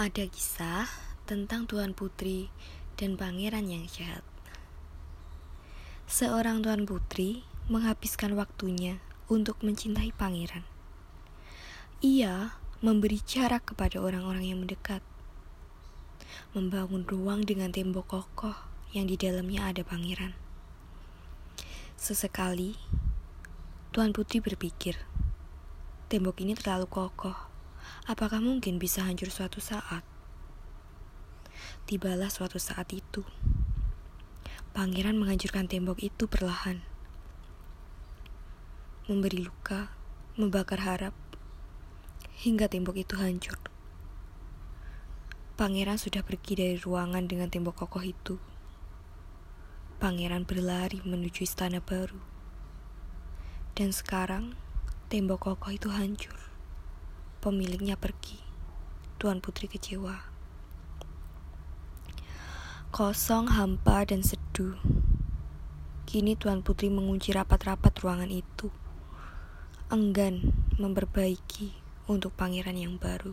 Ada kisah tentang Tuan Putri dan pangeran yang jahat. Seorang Tuan Putri menghabiskan waktunya untuk mencintai pangeran. Ia memberi jarak kepada orang-orang yang mendekat. Membangun ruang dengan tembok kokoh yang di dalamnya ada pangeran. Sesekali, Tuan Putri berpikir, tembok ini terlalu kokoh. Apakah mungkin bisa hancur suatu saat? Tibalah suatu saat itu. Pangeran menghancurkan tembok itu perlahan. Memberi luka, membakar harap, hingga tembok itu hancur. Pangeran sudah pergi dari ruangan dengan tembok kokoh itu. Pangeran berlari menuju istana baru. Dan sekarang, tembok kokoh itu hancur. Pemiliknya pergi. Tuan Putri kecewa. Kosong, hampa, dan seduh. Kini Tuan Putri mengunci rapat-rapat ruangan itu. Enggan memperbaiki untuk pangeran yang baru.